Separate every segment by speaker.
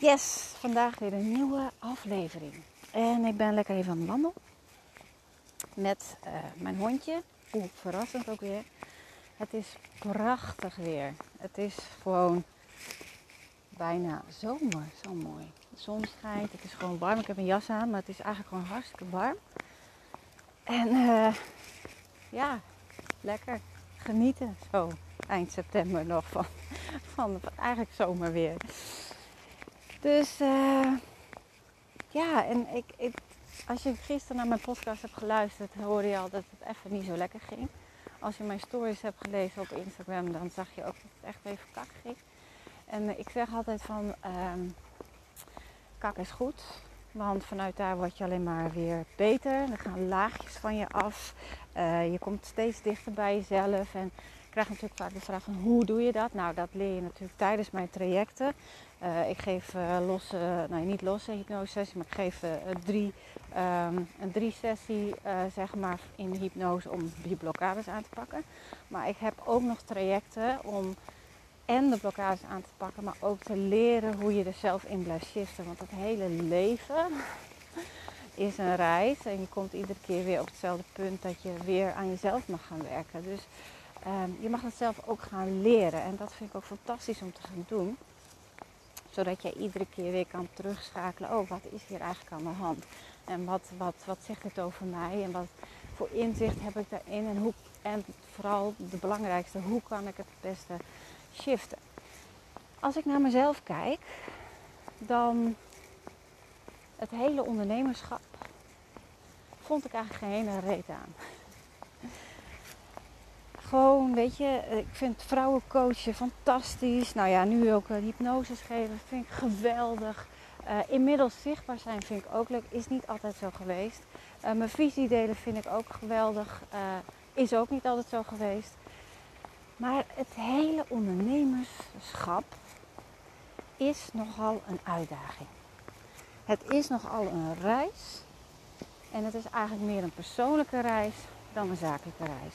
Speaker 1: Yes, vandaag weer een nieuwe aflevering. En ik ben lekker even aan het wandelen met uh, mijn hondje. Oeh, verrassend ook weer. Het is prachtig weer. Het is gewoon bijna zomer. Zo mooi. De zon schijnt. Het is gewoon warm. Ik heb een jas aan, maar het is eigenlijk gewoon hartstikke warm. En uh, ja, lekker genieten zo eind september nog van, van eigenlijk zomerweer. Dus uh, ja, en ik, ik, als je gisteren naar mijn podcast hebt geluisterd, hoorde je al dat het even niet zo lekker ging. Als je mijn stories hebt gelezen op Instagram, dan zag je ook dat het echt even kak ging. En ik zeg altijd van, um, kak is goed. Want vanuit daar word je alleen maar weer beter. Er gaan laagjes van je af. Uh, je komt steeds dichter bij jezelf. En ik krijg natuurlijk vaak de vraag van hoe doe je dat? Nou, dat leer je natuurlijk tijdens mijn trajecten. Uh, ik geef uh, losse, nou niet losse hypnose maar ik geef drie, um, een drie sessie zeg maar in hypnose om die blokkades aan te pakken. Maar ik heb ook nog trajecten om en de blokkades aan te pakken, maar ook te leren hoe je er zelf in blijft shiften. Want het hele leven is een reis en je komt iedere keer weer op hetzelfde punt dat je weer aan jezelf mag gaan werken. Dus um, je mag het zelf ook gaan leren en dat vind ik ook fantastisch om te gaan doen zodat jij iedere keer weer kan terugschakelen. Oh, wat is hier eigenlijk aan de hand? En wat, wat, wat zegt het over mij? En wat voor inzicht heb ik daarin? En, hoe, en vooral de belangrijkste, hoe kan ik het beste shiften? Als ik naar mezelf kijk, dan het hele ondernemerschap vond ik eigenlijk geen reet aan gewoon, weet je, ik vind vrouwencoachen fantastisch. Nou ja, nu ook uh, hypnoses geven vind ik geweldig. Uh, inmiddels zichtbaar zijn vind ik ook leuk. Is niet altijd zo geweest. Mijn visie delen vind ik ook geweldig. is ook niet altijd zo geweest. Maar het hele ondernemerschap is nogal een uitdaging. Het is nogal een reis. En het is eigenlijk meer een persoonlijke reis dan een zakelijke reis.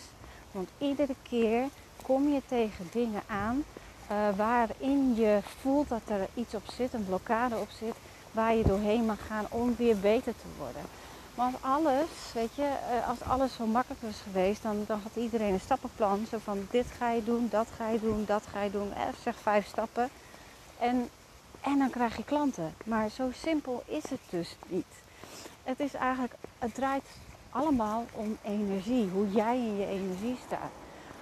Speaker 1: Want iedere keer kom je tegen dingen aan uh, waarin je voelt dat er iets op zit, een blokkade op zit, waar je doorheen mag gaan om weer beter te worden. Want alles, weet je, uh, als alles zo makkelijk was geweest, dan, dan had iedereen een stappenplan. Zo van dit ga je doen, dat ga je doen, dat ga je doen. Eh, zeg vijf stappen. En, en dan krijg je klanten. Maar zo simpel is het dus niet. Het is eigenlijk, het draait allemaal om energie. Hoe jij in je energie staat.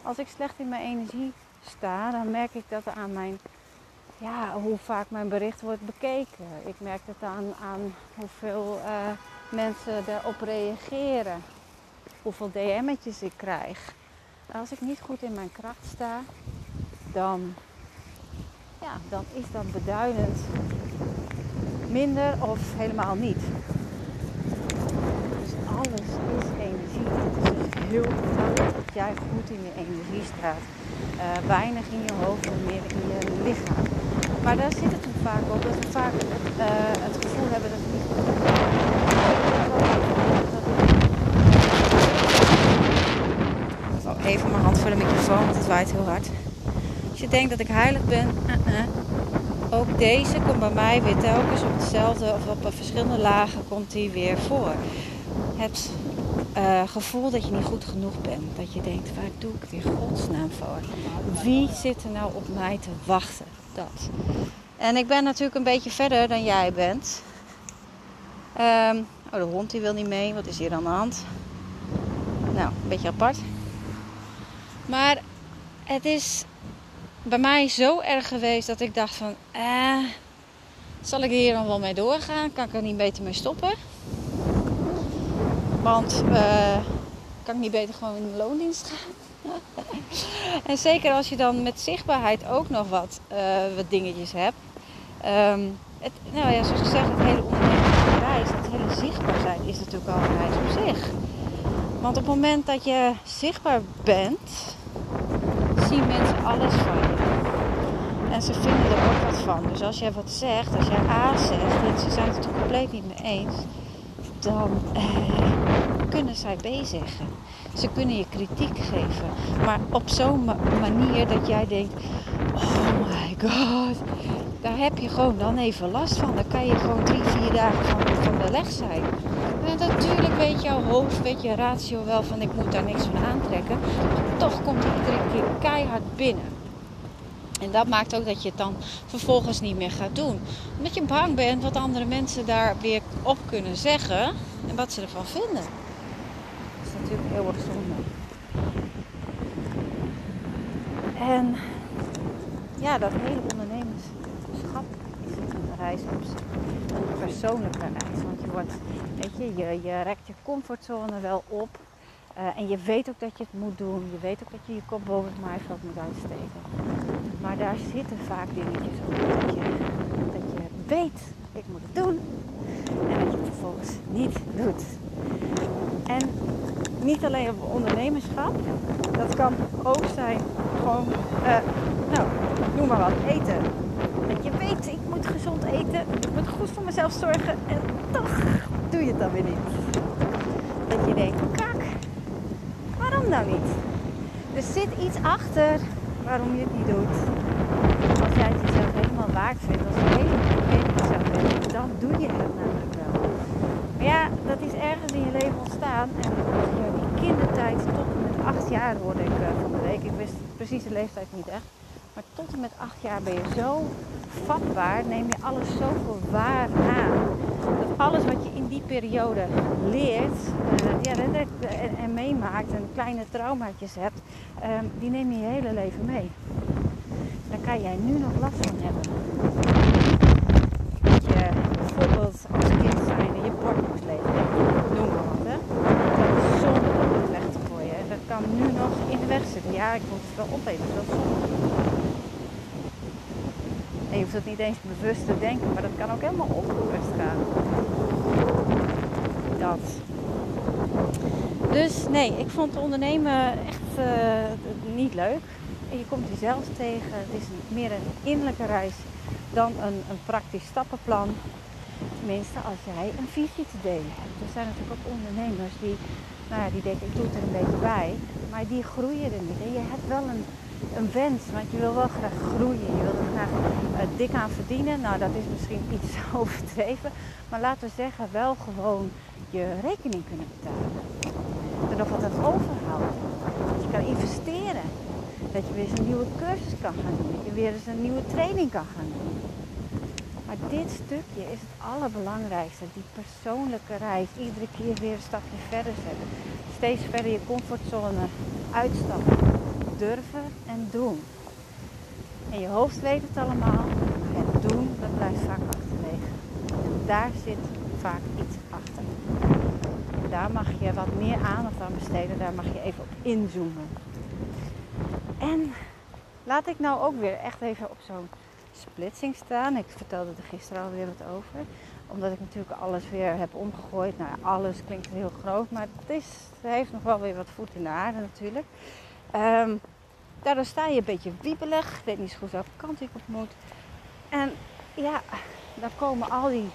Speaker 1: Als ik slecht in mijn energie sta, dan merk ik dat aan mijn, ja, hoe vaak mijn bericht wordt bekeken. Ik merk het aan, aan hoeveel uh, mensen erop reageren. Hoeveel DM'tjes ik krijg. Als ik niet goed in mijn kracht sta, dan, ja, dan is dat beduidend minder of helemaal niet alles is energie. Het is dus dat jij goed in je energie staat. Uh, weinig in je hoofd en meer in je lichaam. Maar daar zit het vaak op dat we vaak uh, het gevoel hebben dat het niet even mijn hand voor de microfoon, want het waait heel hard. Als je denkt dat ik heilig ben, -uh. ook deze komt bij mij weer telkens op hetzelfde of op verschillende lagen komt die weer voor het uh, gevoel dat je niet goed genoeg bent. Dat je denkt, waar doe ik het in godsnaam voor? Wie zit er nou op mij te wachten? Dat. En ik ben natuurlijk een beetje verder dan jij bent. Um, oh, de hond die wil niet mee. Wat is hier aan de hand? Nou, een beetje apart. Maar het is bij mij zo erg geweest dat ik dacht van... Eh, zal ik hier dan wel mee doorgaan? Kan ik er niet beter mee stoppen? Want uh, kan ik niet beter gewoon in de loondienst gaan? en zeker als je dan met zichtbaarheid ook nog wat, uh, wat dingetjes hebt. Um, het, nou ja, zoals ik zeg, het hele ondernemende reis, het hele zichtbaar zijn is natuurlijk al een reis op zich. Want op het moment dat je zichtbaar bent, zien mensen alles van je. En ze vinden er ook wat van. Dus als jij wat zegt, als jij A zegt en ze zijn het er compleet niet mee eens, dan eh, kunnen zij B zeggen. Ze kunnen je kritiek geven. Maar op zo'n manier dat jij denkt: Oh my god, daar heb je gewoon dan even last van. Dan kan je gewoon drie, vier dagen van, van de leg zijn. En natuurlijk weet jouw hoofd, weet je ratio wel van ik moet daar niks van aantrekken. toch komt het iedere keer keihard binnen. En dat maakt ook dat je het dan vervolgens niet meer gaat doen. Omdat je bang bent wat andere mensen daar weer op kunnen zeggen en wat ze ervan vinden. Dat is natuurlijk heel erg zonde. En ja, dat hele ondernemerschap is een reis op zich. Een persoonlijke reis. Want je wordt, weet je, je, rekt je comfortzone wel op. Uh, en je weet ook dat je het moet doen. Je weet ook dat je je kop boven het maaiveld moet uitsteken. Maar daar zitten vaak dingetjes op. Dat je, dat je weet, ik moet het doen. En dat je het vervolgens niet doet. En niet alleen op ondernemerschap. Dat kan ook zijn gewoon, uh, nou, noem maar wat, eten. Dat je weet, ik moet gezond eten. Ik moet goed voor mezelf zorgen. En toch doe je het dan weer niet. Dat je denkt, kak, waarom nou niet? Er zit iets achter waarom je het niet doet. Als jij het jezelf helemaal waard vindt, als je helemaal met jezelf bent, dan doe je het namelijk wel. Maar ja, dat is ergens in je leven ontstaan. En die kindertijd tot en met acht jaar hoorde ik uh, van de week. Ik wist precies de leeftijd niet echt. Maar tot en met acht jaar ben je zo vatbaar, neem je alles zoveel waar aan. Dat alles wat je in die periode leert ja, en, meemaakt en kleine traumaatjes hebt, um, die neem je je hele leven mee. Daar kan jij nu nog last van hebben. Dat je bijvoorbeeld als kind zijn je bord moest lezen. Noem maar wat, hè. Dat is zonde om het weg te gooien. En dat kan nu nog in de weg zitten. Ja, ik moet het wel opeten, dat is zonde. En je hoeft het niet eens bewust te denken, maar dat kan ook helemaal onbewust gaan. Dat. Dus nee, ik vond ondernemen echt uh, niet leuk. Je komt jezelf tegen. Het is meer een innerlijke reis dan een, een praktisch stappenplan. Tenminste, als jij een visie te delen hebt. Er zijn natuurlijk ook ondernemers die, nou ja, die denken, ik doe het er een beetje bij. Maar die groeien er niet. En je hebt wel een, een wens, want je wil wel graag groeien. Je wil er graag uh, dik aan verdienen. Nou, dat is misschien iets overdreven. Maar laten we zeggen, wel gewoon je rekening kunnen betalen. En nog wat aan overhouden. Dat je kan investeren. Dat je weer eens een nieuwe cursus kan gaan doen. Dat je weer eens een nieuwe training kan gaan doen. Maar dit stukje is het allerbelangrijkste. Die persoonlijke reis. Iedere keer weer een stapje verder zetten. Steeds verder je comfortzone uitstappen. Durven en doen. En je hoofd weet het allemaal. Maar het doen, dat blijft vaak achterwege. En daar zit vaak iets achter. Daar mag je wat meer aandacht aan besteden. Daar mag je even op inzoomen. En laat ik nou ook weer echt even op zo'n splitsing staan. Ik vertelde er gisteren alweer wat over. Omdat ik natuurlijk alles weer heb omgegooid. Nou, alles klinkt heel groot, maar het, is, heeft nog wel weer wat voet in de aarde natuurlijk. Um, daardoor sta je een beetje wiebelig. Ik weet niet zo goed welke kant ik op moet. En ja, dan komen al die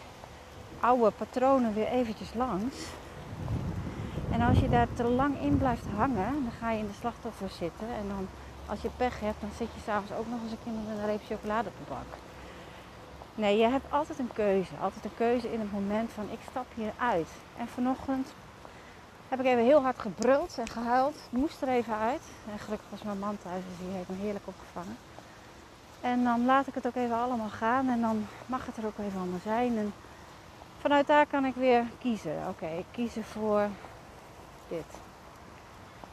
Speaker 1: oude patronen weer eventjes langs. En als je daar te lang in blijft hangen, dan ga je in de slachtoffer zitten. En dan, als je pech hebt, dan zit je s'avonds ook nog eens een keer met een reep chocolade op de bank. Nee, je hebt altijd een keuze. Altijd een keuze in het moment van ik stap hier uit. En vanochtend heb ik even heel hard gebruld en gehuild. Moest er even uit. En gelukkig was mijn man thuis, dus die heeft me heerlijk opgevangen. En dan laat ik het ook even allemaal gaan en dan mag het er ook even allemaal zijn. En vanuit daar kan ik weer kiezen. Oké, ik kies ervoor dit.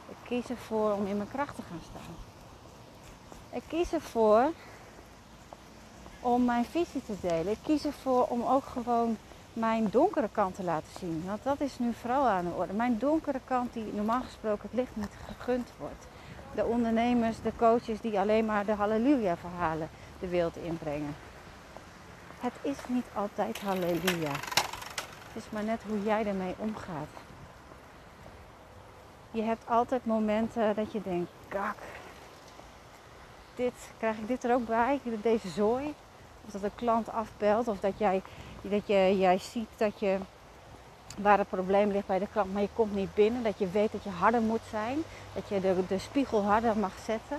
Speaker 1: Ik kies ervoor om in mijn kracht te gaan staan. Ik kies ervoor om mijn visie te delen. Ik kies ervoor om ook gewoon mijn donkere kant te laten zien. Want dat is nu vooral aan de orde. Mijn donkere kant die normaal gesproken het licht niet gegund wordt. De ondernemers, de coaches die alleen maar de halleluja verhalen de wereld inbrengen. Het is niet altijd halleluja. Het is maar net hoe jij ermee omgaat. Je hebt altijd momenten dat je denkt, kak, dit, krijg ik dit er ook bij, deze zooi? Of dat een klant afbelt, of dat jij, dat je, jij ziet dat je, waar het probleem ligt bij de klant, maar je komt niet binnen. Dat je weet dat je harder moet zijn, dat je de, de spiegel harder mag zetten.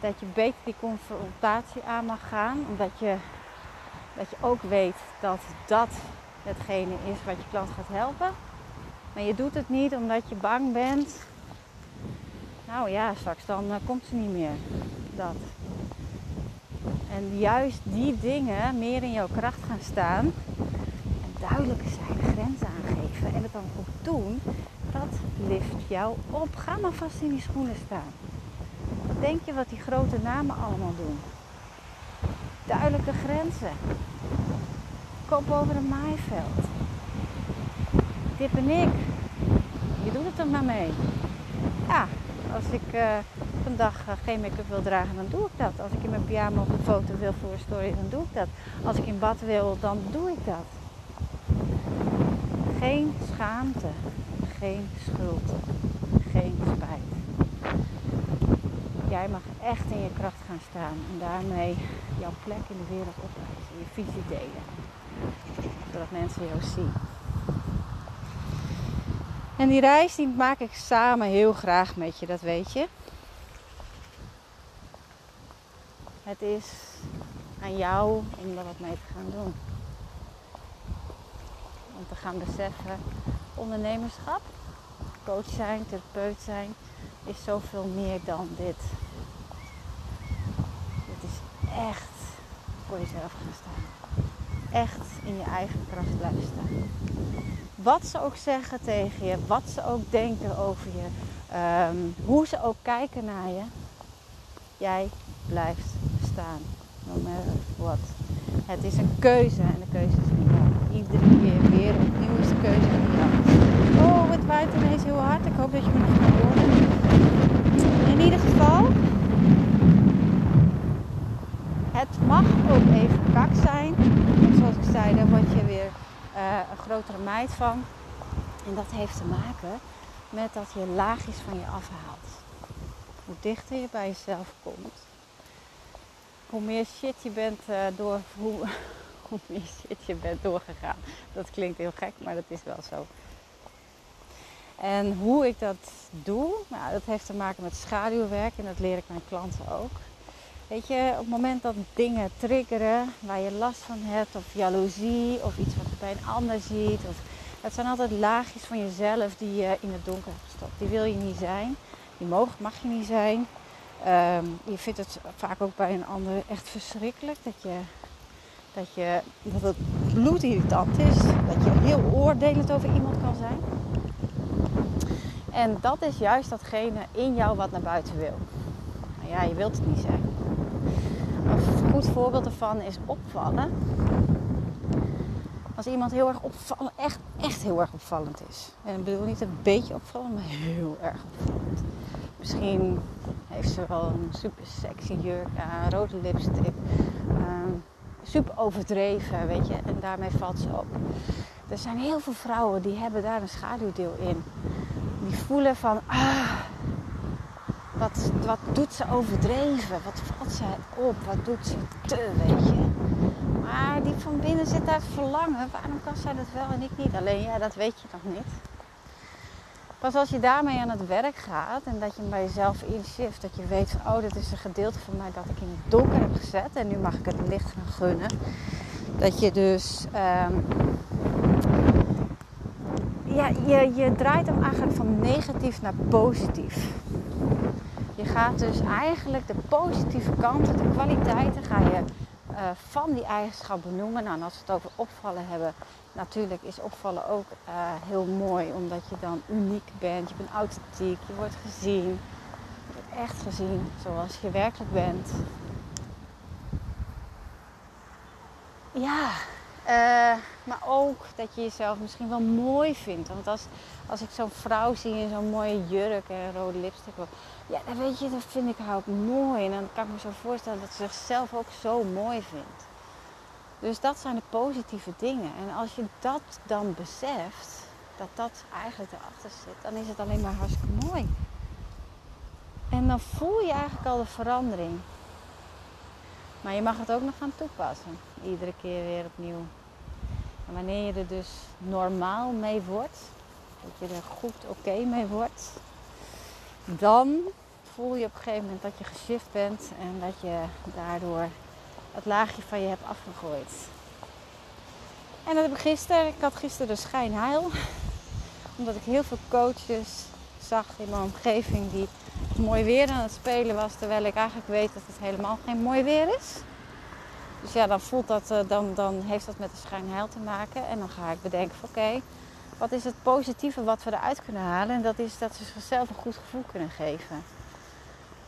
Speaker 1: Dat je beter die confrontatie aan mag gaan, omdat je, dat je ook weet dat dat hetgene is wat je klant gaat helpen. Maar je doet het niet omdat je bang bent. Nou ja, straks dan uh, komt ze niet meer. Dat. En juist die dingen meer in jouw kracht gaan staan. En duidelijker zijn, grenzen aangeven en het dan ook doen. Dat lift jou op. Ga maar vast in die schoenen staan. Denk je wat die grote namen allemaal doen? Duidelijke grenzen. Kop over een maaiveld. Dit ben ik. Je doet het er maar mee. Ja, als ik uh, dag uh, geen make-up wil dragen, dan doe ik dat. Als ik in mijn pyjama op een foto wil voor story, dan doe ik dat. Als ik in bad wil, dan doe ik dat. Geen schaamte, geen schuld, geen spijt. Jij mag echt in je kracht gaan staan en daarmee jouw plek in de wereld opwijzen, je visie delen. Zodat mensen jou zien. En die reis die maak ik samen heel graag met je, dat weet je. Het is aan jou om er wat mee te gaan doen. Om te gaan beseffen, ondernemerschap, coach zijn, therapeut zijn, is zoveel meer dan dit. Het is echt voor jezelf gaan staan. Echt in je eigen kracht blijven staan wat ze ook zeggen tegen je, wat ze ook denken over je, ehm, hoe ze ook kijken naar je, jij blijft staan. No matter what. Het is een keuze en de keuze is niet jou. Iedere keer weer opnieuw is de keuze niet jou. Oh, het waait ineens heel hard. Ik hoop dat je me nog kan horen. In ieder geval, het mag ook even kak zijn. Zoals ik zei, dan word je weer uh, grotere meid van. En dat heeft te maken met dat je laagjes van je afhaalt. Hoe dichter je bij jezelf komt, hoe meer shit je bent uh, door, hoe, hoe meer shit je bent doorgegaan. Dat klinkt heel gek, maar dat is wel zo. En hoe ik dat doe, nou, dat heeft te maken met schaduwwerk en dat leer ik mijn klanten ook. Weet je, op het moment dat dingen triggeren waar je last van hebt, of jaloezie, of iets wat je bij een ander ziet, het zijn altijd laagjes van jezelf die je in het donker gestopt. Die wil je niet zijn, die mogen, mag je niet zijn. Ehm, je vindt het vaak ook bij een ander echt verschrikkelijk dat je dat, je, dat het bloedirritant is, dat je heel oordelend over iemand kan zijn. En dat is juist datgene in jou wat naar buiten wil. Nou ja, je wilt het niet zijn. Goed voorbeeld ervan is opvallen. Als iemand heel erg opvallend, echt, echt heel erg opvallend is. En ik bedoel niet een beetje opvallend, maar heel erg opvallend. Misschien heeft ze wel een super sexy jurk aan, rode lipstick. Ehm, super overdreven, weet je. En daarmee valt ze op. Er zijn heel veel vrouwen die hebben daar een schaduwdeel in. Die voelen van, ah, wat, wat doet ze overdreven? Wat valt zij op? Wat doet ze te, weet je? Maar die van binnen zit daar verlangen. Waarom kan zij dat wel en ik niet? Alleen ja, dat weet je nog niet. Pas als je daarmee aan het werk gaat en dat je bij jezelf inshift, dat je weet van oh, dit is een gedeelte van mij dat ik in het donker heb gezet en nu mag ik het licht gaan gunnen. Dat je dus um, ja, je, je draait hem eigenlijk van negatief naar positief. Je gaat dus eigenlijk de positieve kanten, de kwaliteiten, ga je uh, van die eigenschappen benoemen. Nou, en als we het over opvallen hebben, natuurlijk is opvallen ook uh, heel mooi, omdat je dan uniek bent. Je bent authentiek, je wordt gezien. Je wordt echt gezien zoals je werkelijk bent. Ja, Eh, maar ook dat je jezelf misschien wel mooi vindt. Want als, als ik zo'n vrouw zie in zo'n mooie jurk en rode lipstick. Ja, dan weet je, dat vind ik haar ook mooi. En dan kan ik me zo voorstellen dat ze zichzelf ook zo mooi vindt. Dus dat zijn de positieve dingen. En als je dat dan beseft, dat dat eigenlijk erachter zit, dan is het alleen maar hartstikke mooi. En dan voel je eigenlijk al de verandering. Maar je mag het ook nog gaan toepassen. Iedere keer weer opnieuw. En wanneer je er dus normaal mee wordt, dat je er goed oké mee wordt, dan voel je op een gegeven moment dat je geshift bent en dat je daardoor het laagje van je hebt afgegooid. En dat heb ik gisteren. Ik had gisteren de schijnheil. Omdat ik heel veel coaches zag in mijn omgeving die mooi weer aan het spelen was. Terwijl ik eigenlijk weet dat het helemaal geen mooi weer is. Dus ja, dan, voelt dat, eh, dan, dan heeft dat met de schijnheil te maken. En dan ga ik bedenken van oké, wat is het positieve wat we eruit kunnen halen? En dat is dat ze zichzelf een goed gevoel kunnen geven.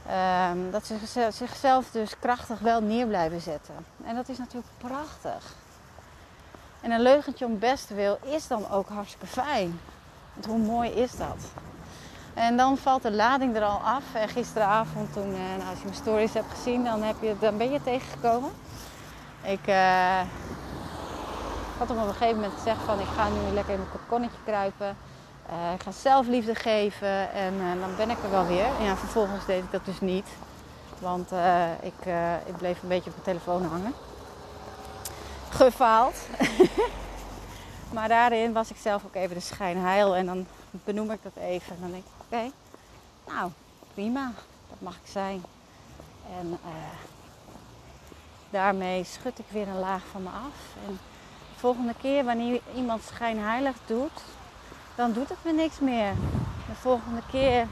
Speaker 1: Ehm, dat ze zichzelf dus krachtig wel neer blijven zetten. En dat is natuurlijk prachtig. En een leugentje om best wil is dan ook hartstikke fijn. Want hoe mooi is dat? En dan valt de lading er al af. En gisteravond, toen, eh, nou, als je mijn stories hebt gezien, dan, heb je, dan ben je tegengekomen. Ik uh, had op een gegeven moment gezegd van ik ga nu lekker in mijn kokonnetje kruipen. Uh, ik ga zelfliefde geven en dan ben ik er wel weer. Ja, vervolgens deed ik dat dus niet. Want ik, ik bleef een beetje op mijn telefoon hangen. Gefaald. maar daarin was ik zelf ook even de schijnheil. En dan benoem ik dat even. En dan denk ik, oké, nou prima, dat mag ik zijn. En daarmee schud ik weer een laag van me af. En volgende keer wanneer iemand schijnheilig doet, dan doet het me niks meer. De volgende keer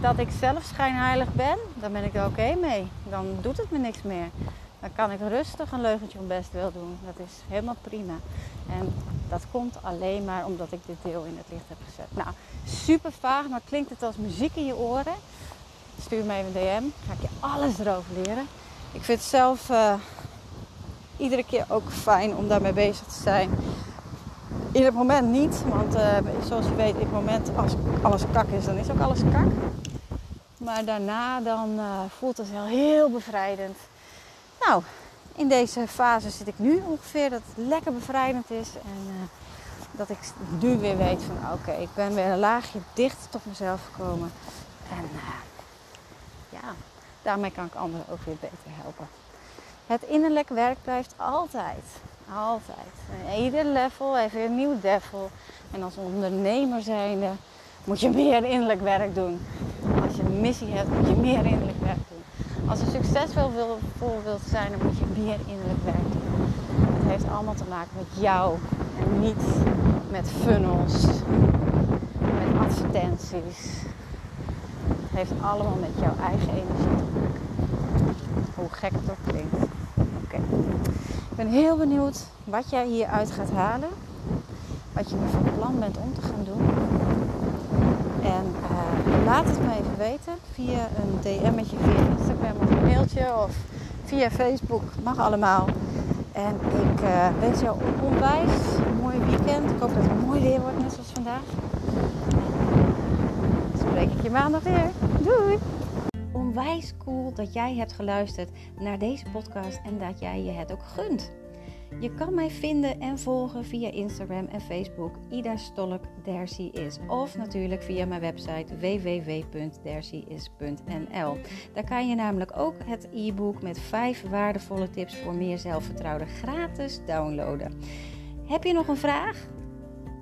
Speaker 1: dat ik zelf schijnheilig ben, dan ben ik er oké mee. Dan doet het me niks meer. Dan kan ik rustig een leugentje om best wil doen. Dat is helemaal prima. En dat komt alleen maar omdat ik dit deel in het licht heb gezet. Nou, super vaag, maar klinkt het als muziek in je oren? Stuur me even een DM. Ga ik je alles erover leren. Ik vind het zelf uh, iedere keer ook fijn om daarmee bezig te zijn. In het moment niet, want uh, zoals je weet, in het moment als alles kak is, dan is ook alles kak. Maar daarna dan uh, voelt het wel heel bevrijdend. Nou, in deze fase zit ik nu ongeveer dat het lekker bevrijdend is. En uh, dat ik nu weer weet van oké, ik ben weer een laagje dichter tot mezelf gekomen. En ja, daarmee kan ik anderen ook weer beter helpen. Het innerlijk werk blijft altijd. Altijd. Ieder level weer een nieuw level. En als ondernemer zijnde moet je meer innerlijk werk doen. Als je een missie hebt, moet je meer innerlijk werk doen. Als je succesvol wil, wilt zijn, dan moet je meer innerlijk werk doen. Het heeft allemaal te maken met jou en niet met funnels, met advertenties. Het heeft allemaal met jouw eigen energie te maken. Hoe gek het ook klinkt. Ik ben heel benieuwd wat jij hieruit gaat halen. Wat je van plan bent om te gaan doen. En uh, laat het me even weten via een DM'tje, via Instagram of een mailtje of via Facebook. Mag allemaal. En ik uh, wens jou een onwijs mooi weekend. Ik hoop dat het mooi weer wordt, net zoals vandaag. Dan spreek ik je maandag weer. Doei! Onwijs cool dat jij hebt geluisterd naar deze podcast en dat jij je het ook gunt. Je kan mij vinden en volgen via Instagram en Facebook Ida Stolk Dercy is. Of natuurlijk via mijn website www.dercyis.nl. Daar kan je namelijk ook het e-book met 5 waardevolle tips voor meer zelfvertrouwen gratis downloaden. Heb je nog een vraag?